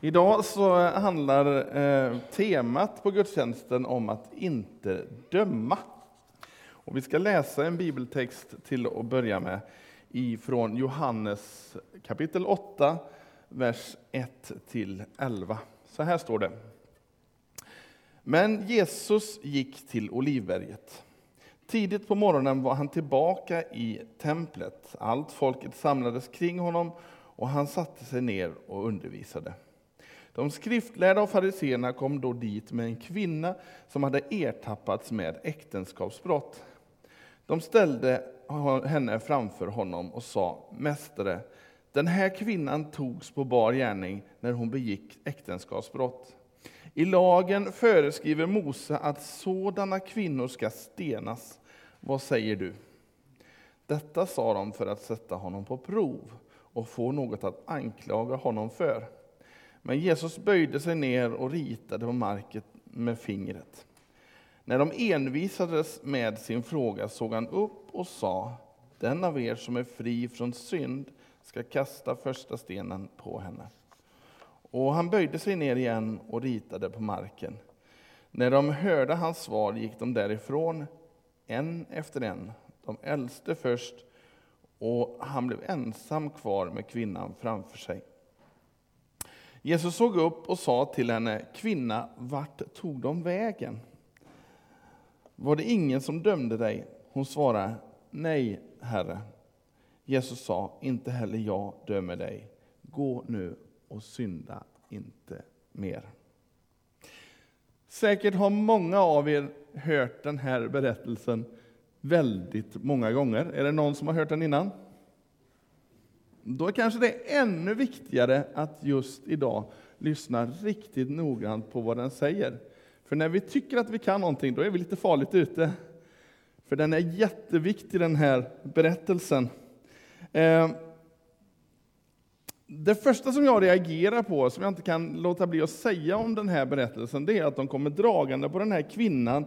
Idag så handlar eh, temat på gudstjänsten om att inte döma. Och vi ska läsa en bibeltext till att börja med ifrån Johannes kapitel 8, vers 1 till 11. Så här står det. Men Jesus gick till Olivberget. Tidigt på morgonen var han tillbaka i templet. Allt folket samlades kring honom och han satte sig ner och undervisade. De skriftlärda och fariseerna kom då dit med en kvinna som hade ertappats med äktenskapsbrott. De ställde henne framför honom och sa, Mästare, den här kvinnan togs på bar gärning när hon begick äktenskapsbrott. I lagen föreskriver Mose att sådana kvinnor ska stenas. Vad säger du? Detta sa de för att sätta honom på prov och få något att anklaga honom för. Men Jesus böjde sig ner och ritade på marken med fingret. När de envisades med sin fråga såg han upp och sa, den av er som är fri från synd ska kasta första stenen på henne. Och han böjde sig ner igen och ritade på marken. När de hörde hans svar gick de därifrån, en efter en, de äldste först, och han blev ensam kvar med kvinnan framför sig. Jesus såg upp och sa till henne, kvinna, vart tog de vägen? Var det ingen som dömde dig? Hon svarade, nej, Herre. Jesus sa, inte heller jag dömer dig. Gå nu och synda inte mer. Säkert har många av er hört den här berättelsen väldigt många gånger. Är det någon som har hört den innan? Då är kanske det är ännu viktigare att just idag lyssna riktigt noggrant på vad den säger. För när vi tycker att vi kan någonting, då är vi lite farligt ute. För den är jätteviktig, den här berättelsen. Eh, det första som jag reagerar på, som jag inte kan låta bli att säga om den här berättelsen, det är att de kommer dragande på den här kvinnan.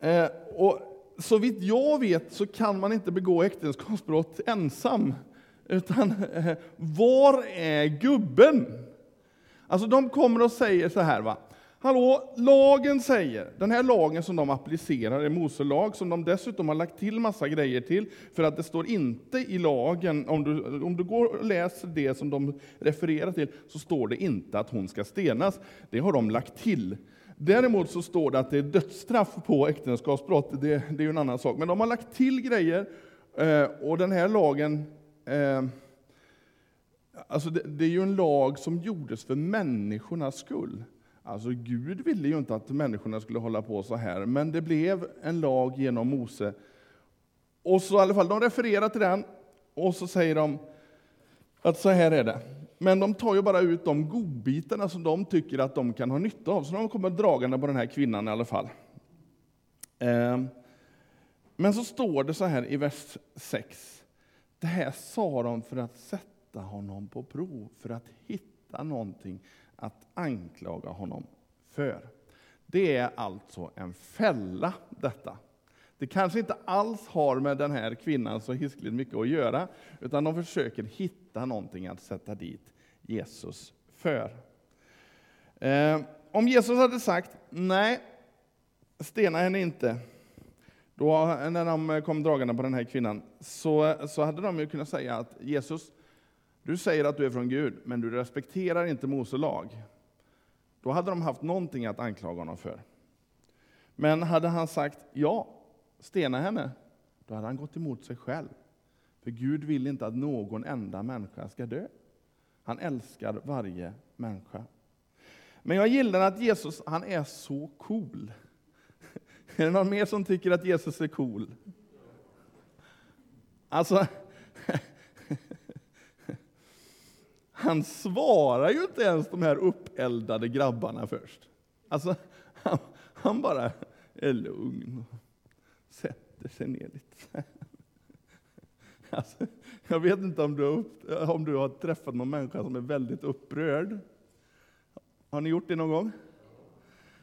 Eh, och så vitt jag vet så kan man inte begå äktenskapsbrott ensam. Utan, eh, var är gubben? Alltså de kommer och säger så här, va. Hallå, lagen säger, den här lagen som de applicerar, är Mose lag, som de dessutom har lagt till massa grejer till, för att det står inte i lagen, om du, om du går och läser det som de refererar till, så står det inte att hon ska stenas. Det har de lagt till. Däremot så står det att det är dödsstraff på äktenskapsbrott, det, det är ju en annan sak. Men de har lagt till grejer, eh, och den här lagen eh, alltså det, det, är ju en lag som gjordes för människornas skull. Alltså Gud ville ju inte att människorna skulle hålla på så här, men det blev en lag genom Mose. Och så i alla fall, de refererar till den, och så säger de att så här är det. Men de tar ju bara ut de godbitarna som de tycker att de kan ha nytta av, så de kommer dragande på den här kvinnan i alla fall. Eh, men så står det så här i vers 6. Det här sa de för att sätta honom på prov, för att hitta någonting att anklaga honom för. Det är alltså en fälla detta. Det kanske inte alls har med den här kvinnan så hiskligt mycket att göra, utan de försöker hitta någonting att sätta dit Jesus för. Eh, om Jesus hade sagt nej, stena henne inte, då, när de kom dragande på den här kvinnan, så, så hade de ju kunnat säga att Jesus, du säger att du är från Gud, men du respekterar inte Mose lag. Då hade de haft någonting att anklaga honom för. Men hade han sagt ja, stena henne, då hade han gått emot sig själv. För Gud vill inte att någon enda människa ska dö. Han älskar varje människa. Men jag gillar att Jesus, han är så cool. Är det någon mer som tycker att Jesus är cool? Alltså, han svarar ju inte ens de här uppeldade grabbarna först. Alltså, han, han bara är lugn och sätter sig ner lite. Alltså, jag vet inte om du, om du har träffat någon människa som är väldigt upprörd. Har ni gjort det någon gång?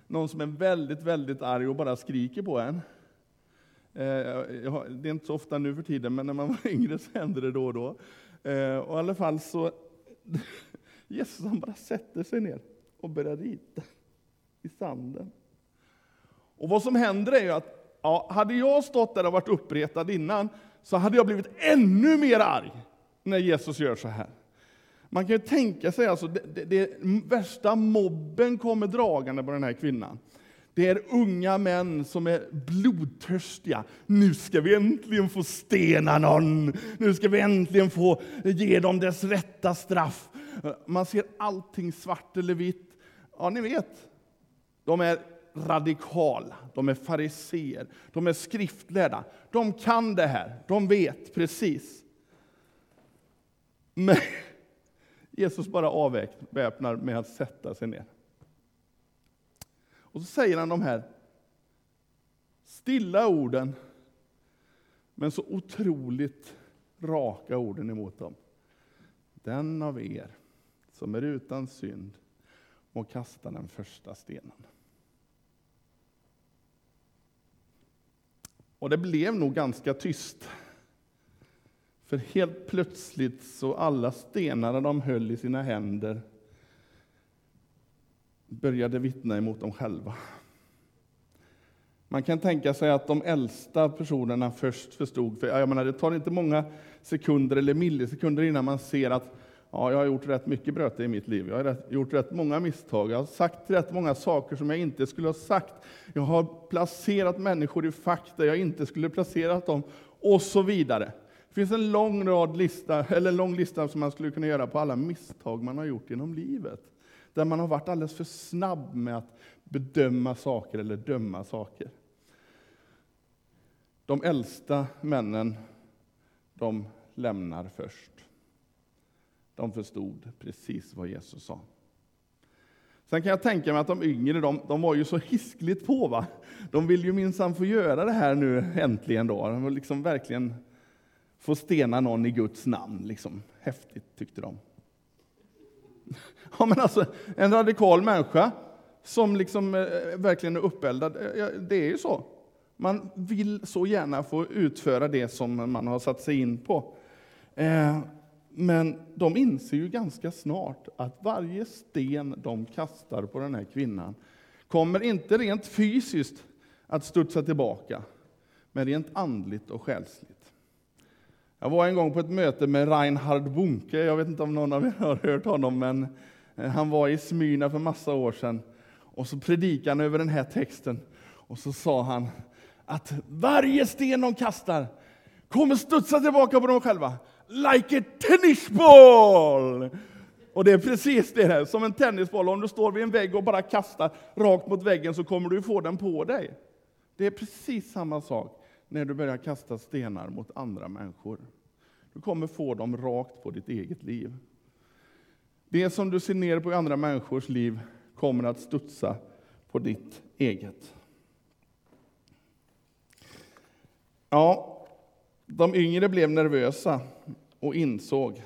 Någon som är väldigt, väldigt arg och bara skriker på en. Eh, det är inte så ofta nu för tiden, men när man var yngre så hände det då och då. Eh, och I alla fall så, Jesus han bara sätter sig ner och börjar rita i sanden. Och vad som händer är ju att, ja, hade jag stått där och varit uppretad innan, så hade jag blivit ännu mer arg när Jesus gör så här. Man kan ju tänka sig, alltså, det, det, det värsta mobben kommer dragande på den här kvinnan. Det är unga män som är blodtörstiga. Nu ska vi äntligen få stena någon. Nu ska vi äntligen få ge dem dess rätta straff. Man ser allting svart eller vitt. Ja, ni vet. De är radikala, de är fariseer, de är skriftlärda. De kan det här, de vet precis. Men Jesus bara avväpnar med att sätta sig ner. Och så säger han de här stilla orden, men så otroligt raka orden emot dem. Den av er som är utan synd må kasta den första stenen. Och det blev nog ganska tyst. För helt plötsligt så alla stenar de höll i sina händer började vittna emot dem själva. Man kan tänka sig att de äldsta personerna först förstod, för jag menar, det tar inte många sekunder eller millisekunder innan man ser att ja, jag har gjort rätt mycket bröte i mitt liv. Jag har gjort rätt många misstag. Jag har sagt rätt många saker som jag inte skulle ha sagt. Jag har placerat människor i fack där jag inte skulle placerat dem, och så vidare. Det finns en lång, rad lista, eller en lång lista som man skulle kunna göra på alla misstag man har gjort genom livet. Där man har varit alldeles för snabb med att bedöma saker eller döma saker. De äldsta männen, de lämnar först. De förstod precis vad Jesus sa. Sen kan jag tänka mig att de yngre, de, de var ju så hiskligt på. Va? De vill ju minsann få göra det här nu äntligen. Då. De var liksom verkligen få stena någon i Guds namn. Liksom. Häftigt, tyckte de. Ja, men alltså, en radikal människa som liksom eh, verkligen är uppeldad, eh, det är ju så. Man vill så gärna få utföra det som man har satt sig in på. Eh, men de inser ju ganska snart att varje sten de kastar på den här kvinnan kommer inte rent fysiskt att studsa tillbaka, men rent andligt och själsligt. Jag var en gång på ett möte med Reinhard Bunke. Jag vet inte om någon av er har hört honom, men eh, han var i Smyrna för massa år sedan. Och så predikade han över den här texten. Och så sa han att varje sten de kastar kommer studsa tillbaka på dem själva. Like a tennis ball! Och det är precis det här, som en tennisboll. Om du står vid en vägg och bara kastar rakt mot väggen så kommer du få den på dig. Det är precis samma sak när du börjar kasta stenar mot andra människor. Du kommer få dem rakt på ditt eget liv. Det som du ser ner på i andra människors liv kommer att studsa på ditt eget. Ja, de yngre blev nervösa och insåg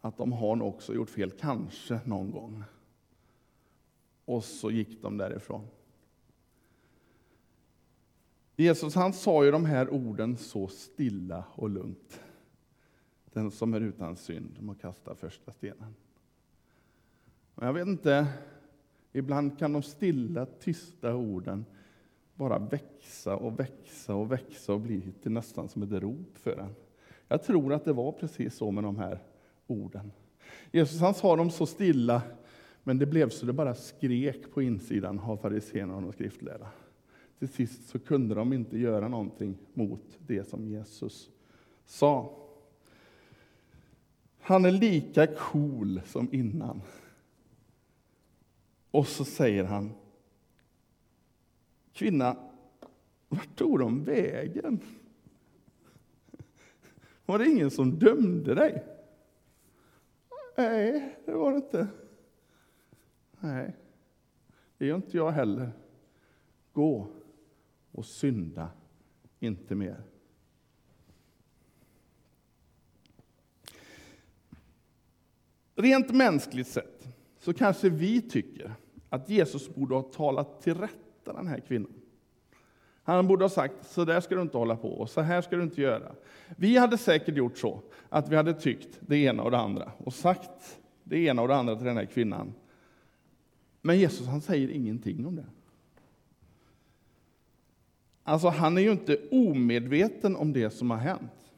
att de har nog också gjort fel, kanske någon gång. Och så gick de därifrån. Jesus han sa ju de här orden så stilla och lugnt. Den som är utan synd må kasta första stenen. Och jag vet inte, ibland kan de stilla, tysta orden bara växa och växa och växa och bli till nästan som ett rop för en. Jag tror att det var precis så med de här orden. Jesus han sa dem så stilla, men det blev så det bara skrek på insidan av fariséerna och de skriftlärda till sist så kunde de inte göra någonting mot det som Jesus sa. Han är lika cool som innan. Och så säger han, kvinna, vart tog de vägen? Var det ingen som dömde dig? Nej, det var det inte. Nej, det gör inte jag heller. Gå och synda inte mer. Rent mänskligt sett så kanske vi tycker att Jesus borde ha talat till rätta den här kvinnan. Han borde ha sagt, så där ska du inte hålla på, och så här ska du inte göra. Vi hade säkert gjort så, att vi hade tyckt det ena och det andra, och sagt det ena och det andra till den här kvinnan. Men Jesus han säger ingenting om det. Alltså, han är ju inte omedveten om det som har hänt.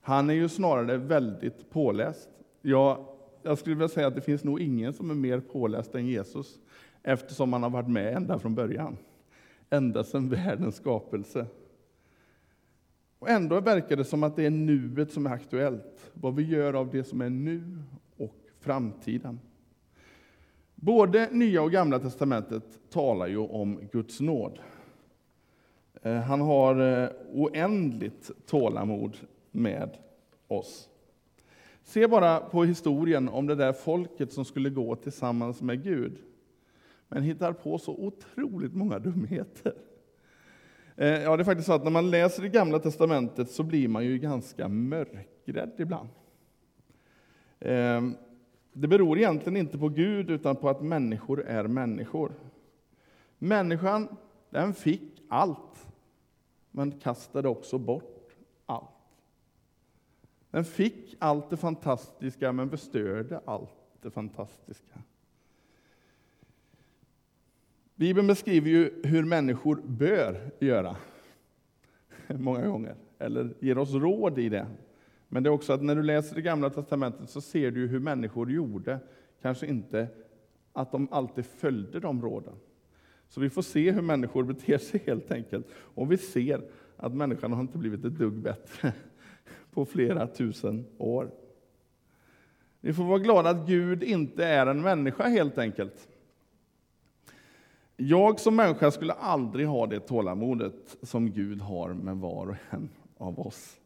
Han är ju snarare väldigt påläst. Jag, jag skulle vilja säga att det finns nog ingen som är mer påläst än Jesus, eftersom han har varit med ända från början. Ända sedan världens skapelse. Och ändå verkar det som att det är nuet som är aktuellt. Vad vi gör av det som är nu och framtiden. Både Nya och Gamla testamentet talar ju om Guds nåd. Eh, han har eh, oändligt tålamod med oss. Se bara på historien om det där folket som skulle gå tillsammans med Gud, men hittar på så otroligt många dumheter. Eh, ja, det är faktiskt så att när man läser det gamla testamentet så blir man ju ganska mörkrädd ibland. Det beror egentligen inte på Gud, utan på att människor är människor. Människan, den fick allt, men kastade också bort allt. Den fick allt det fantastiska, men förstörde allt det fantastiska. Bibeln beskriver ju hur människor bör göra, många gånger, eller ger oss råd i det. Men det är också att när du läser det gamla testamentet så ser du hur människor gjorde, kanske inte att de alltid följde de råden. Så vi får se hur människor beter sig helt enkelt. Och vi ser att människan har inte blivit ett dugg bättre på flera tusen år. Vi får vara glada att Gud inte är en människa helt enkelt. Jag som människa skulle aldrig ha det tålamodet som Gud har med var och en av oss.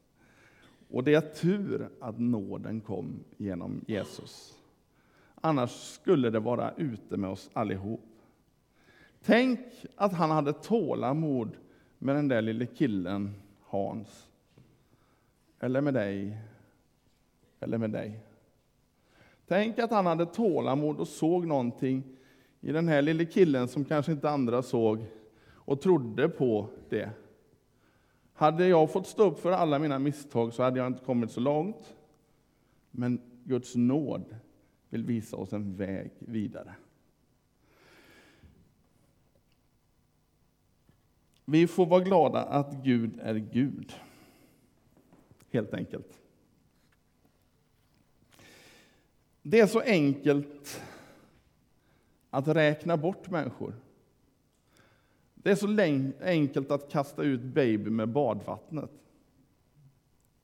Och det är tur att nåden kom genom Jesus. Annars skulle det vara ute med oss allihop. Tänk att han hade tålamod med den där lille killen Hans. Eller med dig. Eller med dig. Tänk att han hade tålamod och såg någonting i den här lille killen som kanske inte andra såg och trodde på det. Hade jag fått stå upp för alla mina misstag så hade jag inte kommit så långt. Men Guds nåd vill visa oss en väg vidare. Vi får vara glada att Gud är Gud. Helt enkelt. Det är så enkelt att räkna bort människor. Det är så enkelt att kasta ut baby med badvattnet.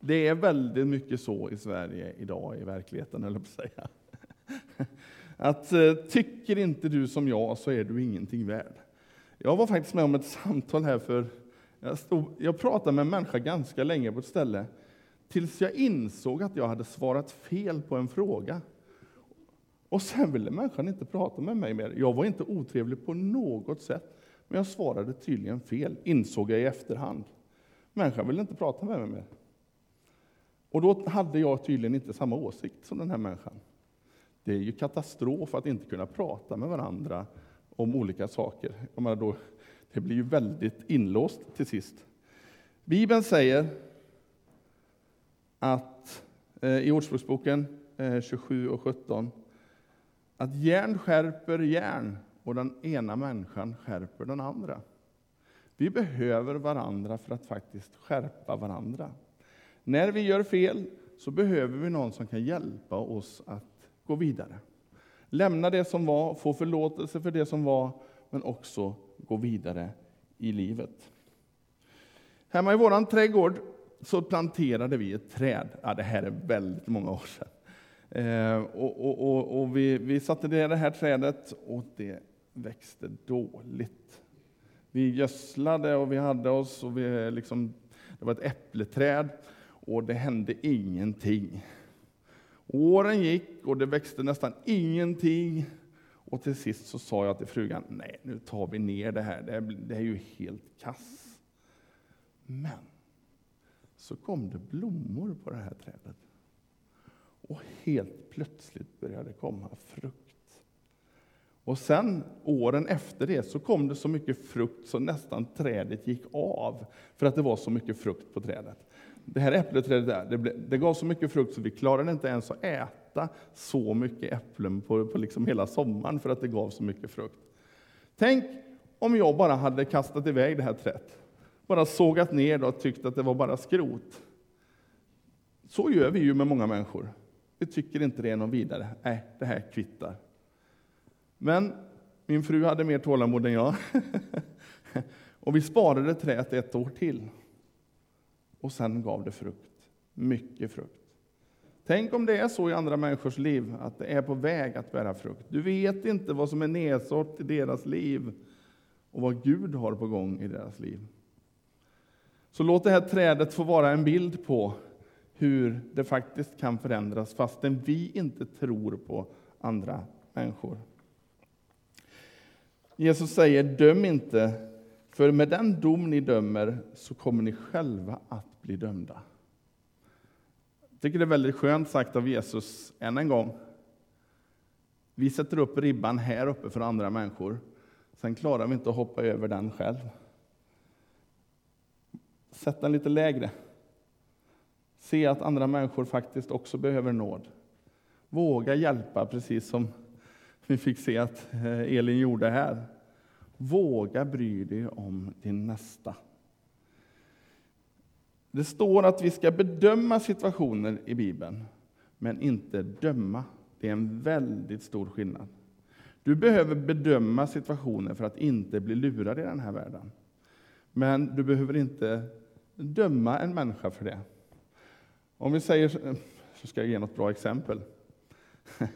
Det är väldigt mycket så i Sverige idag, i verkligheten, eller på att säga. Att eh, tycker inte du som jag så är du ingenting värd. Jag var faktiskt med om ett samtal här för, jag, stod, jag pratade med en människa ganska länge på ett ställe, tills jag insåg att jag hade svarat fel på en fråga. Och sen ville människan inte prata med mig mer. Jag var inte otrevlig på något sätt. Men jag svarade tydligen fel, insåg jag i efterhand. Människan ville inte prata med mig mer. Och då hade jag tydligen inte samma åsikt som den här människan. Det är ju katastrof att inte kunna prata med varandra om olika saker. Då, det blir ju väldigt inlåst till sist. Bibeln säger att eh, i Ordspråksboken eh, 27 och 17 att järn skärper järn och den ena människan skärper den andra. Vi behöver varandra för att faktiskt skärpa varandra. När vi gör fel så behöver vi någon som kan hjälpa oss att gå vidare. Lämna det som var, få förlåtelse för det som var, men också gå vidare i livet. Hemma i vår trädgård så planterade vi ett träd. Ja, det här är väldigt många år sedan. Eh, och, och, och, och vi, vi satte ner det här trädet och det växte dåligt. Vi gödslade och vi hade oss och vi liksom, det var ett äppleträd och det hände ingenting. Åren gick och det växte nästan ingenting. Och till sist så sa jag till frugan, nej nu tar vi ner det här, det det är ju helt kass. Men så kom det blommor på det här trädet. Och helt plötsligt började det komma frukt. Och sen åren efter det så kom det så mycket frukt så nästan trädet gick av, för att det var så mycket frukt på trädet. Det här äppleträdet där, det, blev, det gav så mycket frukt så vi klarade inte ens att äta så mycket äpplen på, på liksom hela sommaren för att det gav så mycket frukt. Tänk om jag bara hade kastat iväg det här trädet bara sågat ner det och tyckt att det var bara skrot. Så gör vi ju med många människor. Vi tycker inte det är någon vidare. Nej, det här kvittar. Men min fru hade mer tålamod än jag. och vi sparade träet ett år till. Och sen gav det frukt. Mycket frukt. Tänk om det är så i andra människors liv, att det är på väg att bära frukt. Du vet inte vad som är nedsått i deras liv och vad Gud har på gång i deras liv. Så låt det här trädet få vara en bild på hur det faktiskt kan förändras fastän vi inte tror på andra människor. Jesus säger, döm inte, för med den dom ni dömer så kommer ni själva att bli dömda. Jag tycker det är väldigt skönt sagt av Jesus än en gång. Vi sätter upp ribban här uppe för andra människor. Sen klarar vi inte att hoppa över den själv. Sätt den lite lägre. Se att andra människor faktiskt också behöver nåd. Våga hjälpa, precis som vi fick se att eh, Elin gjorde här. Våga bry dig om din nästa. Det står att vi ska bedöma situationer i Bibeln, men inte döma. Det är en väldigt stor skillnad. Du behöver bedöma situationer för att inte bli lurad i den här världen. Men du behöver inte döma en människa för det. Om vi säger, så ska jag ge något bra exempel.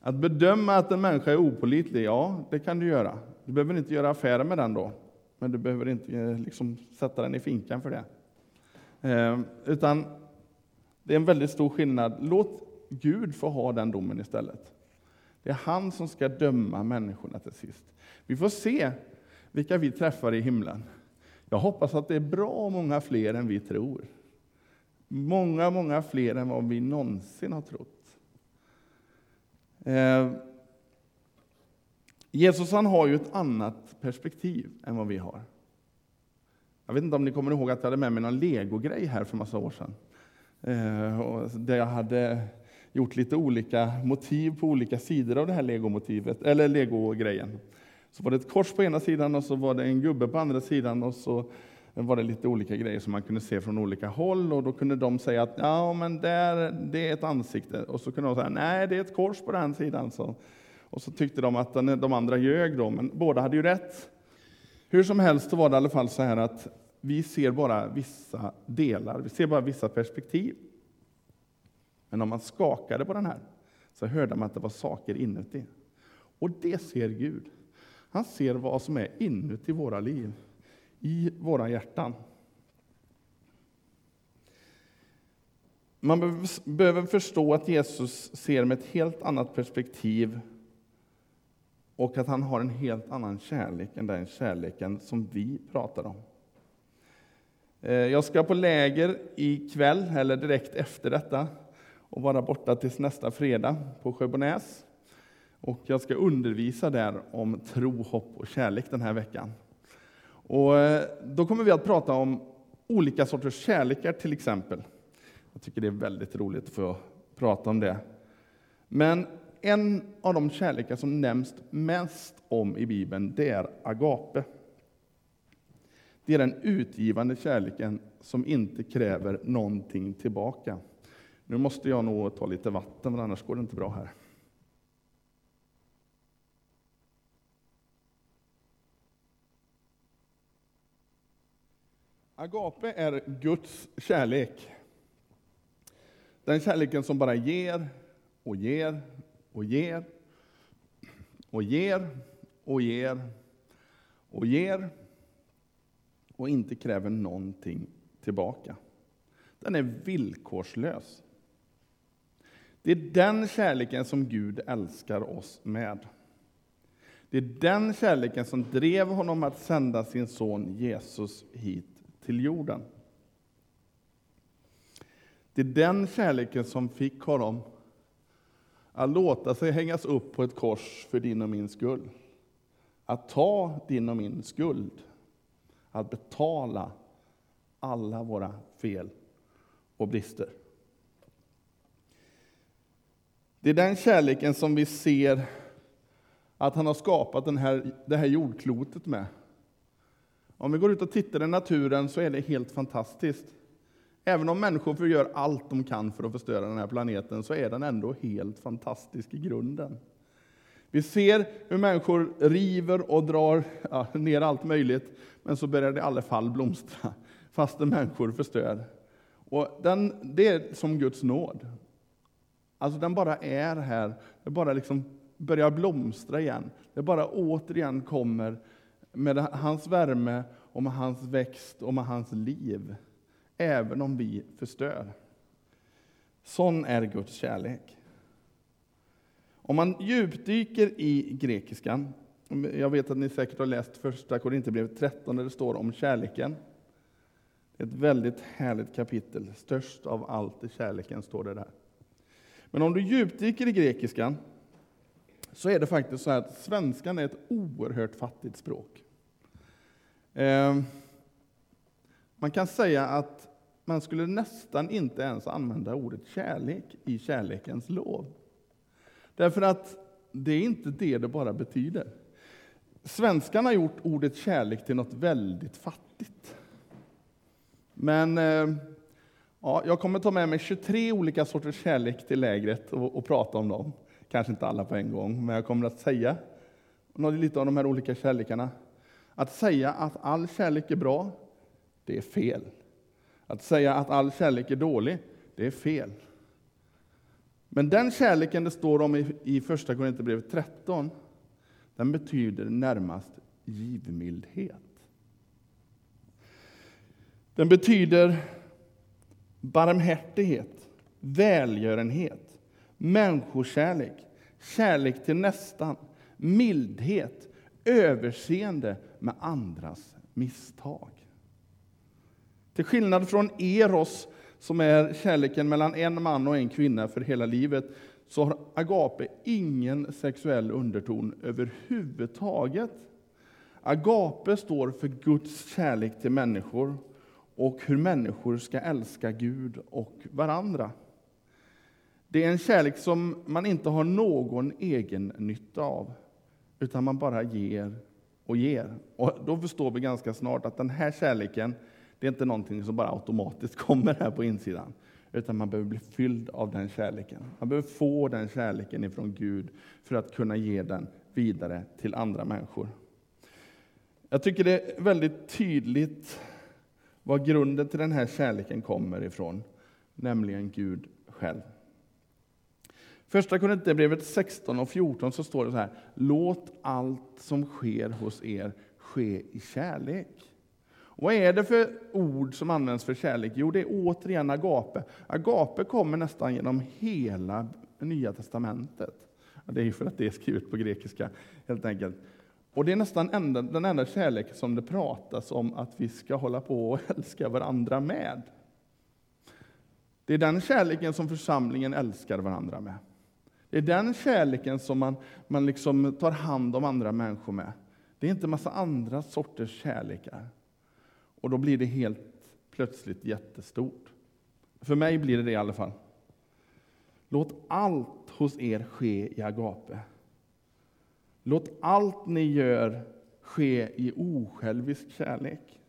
Att bedöma att en människa är opolitlig, ja, det kan du göra. Du behöver inte göra affärer med den då, men du behöver inte eh, liksom, sätta den i finkan för det. Eh, utan det är en väldigt stor skillnad. Låt Gud få ha den domen istället. Det är han som ska döma människorna till sist. Vi får se vilka vi träffar i himlen. Jag hoppas att det är bra många fler än vi tror. Många, många fler än vad vi någonsin har trott. Eh, Jesus han har ju ett annat perspektiv än vad vi har. Jag vet inte om ni kommer ihåg att jag hade med mig någon legogrej här för massa år sedan. Eh, där jag hade gjort lite olika motiv på olika sidor av det här legomotivet, eller legogrejen. Så var det ett kors på ena sidan och så var det en gubbe på andra sidan och så var det lite olika grejer som man kunde se från olika håll och då kunde de säga att ja, men där, det är ett ansikte och så kunde de säga nej, det är ett kors på den sidan. Så, och så tyckte de att de andra ljög då, men båda hade ju rätt. Hur som helst så var det i alla fall så här att vi ser bara vissa delar, vi ser bara vissa perspektiv. Men om man skakade på den här så hörde man att det var saker inuti. Och det ser Gud. Han ser vad som är inuti våra liv, i våra hjärtan. Man behöver förstå att Jesus ser med ett helt annat perspektiv och att han har en helt annan kärlek än den kärleken som vi pratar om. Eh, jag ska på läger ikväll, eller direkt efter detta, och vara borta tills nästa fredag på Sjöbonäs. Och jag ska undervisa där om tro, hopp och kärlek den här veckan. Och eh, då kommer vi att prata om olika sorters kärlekar till exempel. Jag tycker det är väldigt roligt att få prata om det. Men en av de kärlekar som nämns mest om i Bibeln, det är agape. Det är den utgivande kärleken som inte kräver någonting tillbaka. Nu måste jag nog ta lite vatten, för annars går det inte bra här. Agape är Guds kärlek. Den kärleken som bara ger och ger och ger och ger och ger och ger och inte kräver någonting tillbaka. Den är villkorslös. Det är den kärleken som Gud älskar oss med. Det är den kärleken som drev honom att sända sin son Jesus hit till jorden. Det är den kärleken som fick honom att låta sig hängas upp på ett kors för din och min skull. Att ta din och min skuld. Att betala alla våra fel och brister. Det är den kärleken som vi ser att han har skapat den här, det här jordklotet med. Om vi går ut och tittar i naturen så är det helt fantastiskt. Även om människor gör allt de kan för att förstöra den här planeten så är den ändå helt fantastisk i grunden. Vi ser hur människor river och drar ja, ner allt möjligt, men så börjar det i alla fall blomstra, fastän människor förstör. Och den, det är som Guds nåd. Alltså den bara är här, den bara liksom börjar blomstra igen. Det bara återigen kommer med hans värme och med hans växt och med hans liv, även om vi förstör. Sån är Guds kärlek. Om man djupdyker i grekiskan, jag vet att ni säkert har läst första Korinthierbrevet 13 där det står om kärleken. Det är ett väldigt härligt kapitel, störst av allt i kärleken står det där. Men om du djupdyker i grekiskan så är det faktiskt så att svenskan är ett oerhört fattigt språk. Ehm, man kan säga att man skulle nästan inte ens använda ordet kärlek i kärlekens lov. Därför att det är inte det det bara betyder. Svenskan har gjort ordet kärlek till något väldigt fattigt. Men eh, ja, jag kommer ta med mig 23 olika sorters kärlek till lägret och, och prata om dem. Kanske inte alla på en gång, men jag kommer att säga lite om de här olika kärlekarna. Att säga att all kärlek är bra, det är fel. Att säga att all kärlek är dålig, det är fel. Men den kärleken det står om i Första Korinthierbrevet 13, den betyder närmast givmildhet. Den betyder barmhärtighet, välgörenhet, människokärlek, kärlek till nästan, mildhet, överseende med andras misstag. Till skillnad från eros, som är kärleken mellan en man och en kvinna för hela livet, så har agape ingen sexuell underton överhuvudtaget. Agape står för Guds kärlek till människor och hur människor ska älska Gud och varandra. Det är en kärlek som man inte har någon egen nytta av, utan man bara ger och ger. Och då förstår vi ganska snart att den här kärleken, det är inte någonting som bara automatiskt kommer här på insidan, utan man behöver bli fylld av den kärleken. Man behöver få den kärleken ifrån Gud för att kunna ge den vidare till andra människor. Jag tycker det är väldigt tydligt var grunden till den här kärleken kommer ifrån, nämligen Gud själv. Första Korinthierbrevet 16 och 14 så står det så här. Låt allt som sker hos er ske i kärlek. Vad är det för ord som används för kärlek? Jo, det är återigen agape. Agape kommer nästan genom hela Nya testamentet. Det är för att det är skrivet på grekiska, helt enkelt. Och det är nästan enda, den enda kärlek som det pratas om att vi ska hålla på och älska varandra med. Det är den kärleken som församlingen älskar varandra med. Det är den kärleken som man, man liksom tar hand om andra människor med. Det är inte massa andra sorters kärlekar. Och då blir det helt plötsligt jättestort. För mig blir det det i alla fall. Låt allt hos er ske i agape. Låt allt ni gör ske i osjälvisk kärlek.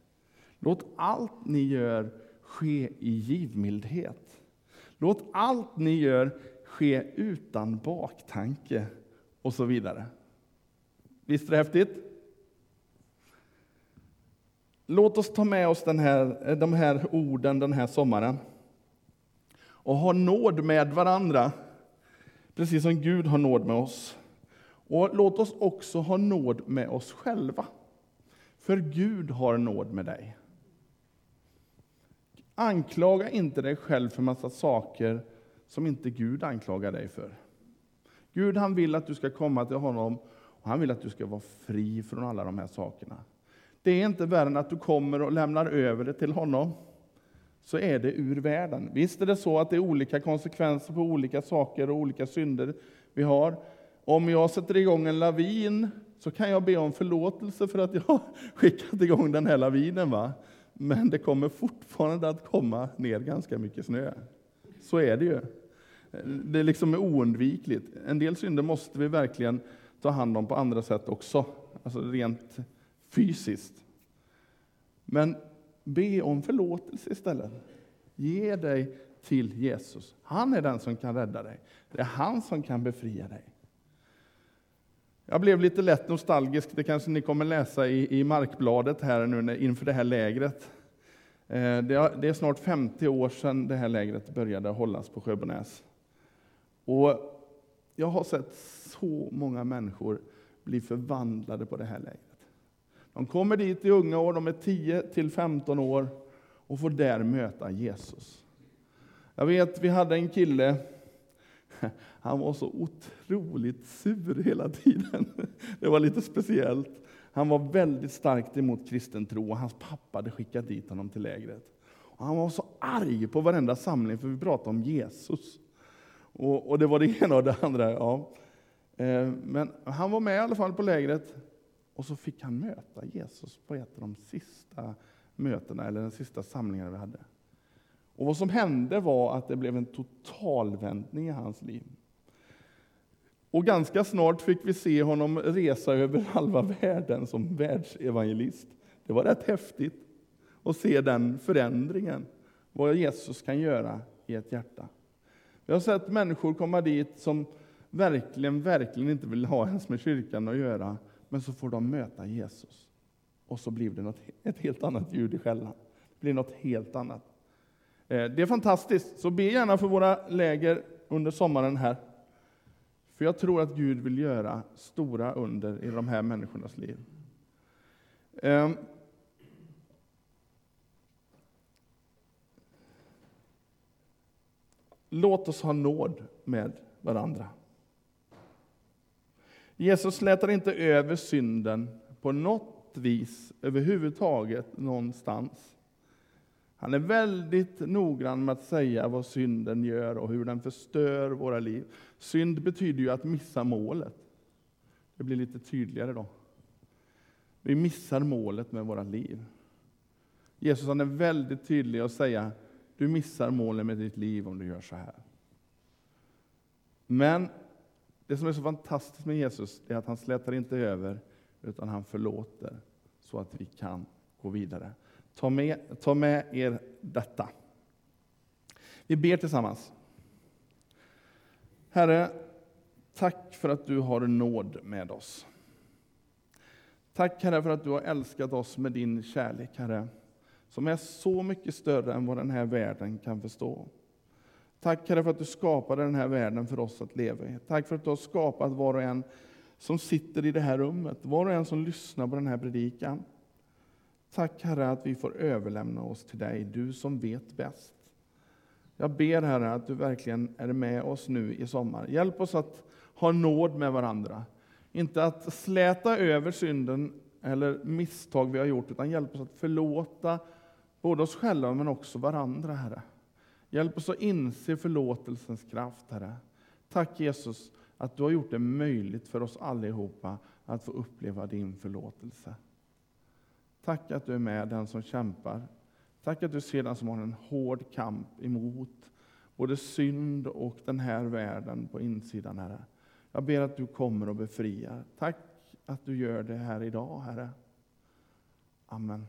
Låt allt ni gör ske i givmildhet. Låt allt ni gör ske utan baktanke och så vidare. Visst är det häftigt? Låt oss ta med oss den här, eh, de här orden den här sommaren och ha nåd med varandra, precis som Gud har nåd med oss. Och låt oss också ha nåd med oss själva, för Gud har nåd med dig. Anklaga inte dig själv för massa saker som inte Gud anklagar dig för. Gud han vill att du ska komma till honom och han vill att du ska vara fri från alla de här sakerna. Det är inte värre än att du kommer och lämnar över det till honom, så är det ur världen. Visst är det så att det är olika konsekvenser på olika saker och olika synder vi har. Om jag sätter igång en lavin så kan jag be om förlåtelse för att jag har skickat igång den här lavinen. Va? Men det kommer fortfarande att komma ner ganska mycket snö. Så är det ju. Det liksom är oundvikligt. En del synder måste vi verkligen ta hand om på andra sätt också, alltså rent fysiskt. Men be om förlåtelse istället. Ge dig till Jesus. Han är den som kan rädda dig. Det är han som kan befria dig. Jag blev lite lätt nostalgisk, det kanske ni kommer läsa i, i Markbladet här nu inför det här lägret. Eh, det är snart 50 år sedan det här lägret började hållas på Sjöbonäs. Och jag har sett så många människor bli förvandlade på det här lägret. De kommer dit i unga år, de är 10 till 15 år och får där möta Jesus. Jag vet, vi hade en kille, han var så otroligt sur hela tiden. Det var lite speciellt. Han var väldigt starkt emot kristen tro och hans pappa hade skickat dit honom till lägret. Och han var så arg på varenda samling för vi pratade om Jesus. Och, och det var det ena och det andra. Ja. Eh, men han var med i alla fall på lägret och så fick han möta Jesus på ett av de sista mötena, eller den sista samlingen vi hade. Och vad som hände var att det blev en totalvändning i hans liv. Och ganska snart fick vi se honom resa över halva världen som världsevangelist. Det var rätt häftigt att se den förändringen, vad Jesus kan göra i ett hjärta. Vi har sett människor komma dit som verkligen, verkligen inte vill ha ens med kyrkan att göra, men så får de möta Jesus. Och så blir det något, ett helt annat ljud i skällan. Det blir något helt annat. Eh, det är fantastiskt, så be gärna för våra läger under sommaren här. För jag tror att Gud vill göra stora under i de här människornas liv. Ehm. Låt oss ha nåd med varandra. Jesus slätar inte över synden på något vis överhuvudtaget någonstans. Han är väldigt noggrann med att säga vad synden gör och hur den förstör våra liv. Synd betyder ju att missa målet. Det blir lite tydligare då. Vi missar målet med våra liv. Jesus han är väldigt tydlig att säga, du missar målet med ditt liv om du gör så här. Men det som är så fantastiskt med Jesus är att han slätar inte över, utan han förlåter så att vi kan gå vidare. Ta med, ta med er detta. Vi ber tillsammans. Herre, tack för att du har nåd med oss. Tack Herre för att du har älskat oss med din kärlek, Herre, som är så mycket större än vad den här världen kan förstå. Tack Herre för att du skapade den här världen för oss att leva i. Tack för att du har skapat var och en som sitter i det här rummet, var och en som lyssnar på den här predikan. Tack Herre att vi får överlämna oss till dig, du som vet bäst. Jag ber Herre att du verkligen är med oss nu i sommar. Hjälp oss att ha nåd med varandra. Inte att släta över synden eller misstag vi har gjort, utan hjälp oss att förlåta både oss själva men också varandra, Herre. Hjälp oss att inse förlåtelsens kraft, Herre. Tack Jesus att du har gjort det möjligt för oss allihopa att få uppleva din förlåtelse. Tack att du är med den som kämpar. Tack att du ser den som har en hård kamp emot både synd och den här världen på insidan, Herre. Jag ber att du kommer och befriar. Tack att du gör det här idag, Herre. Amen.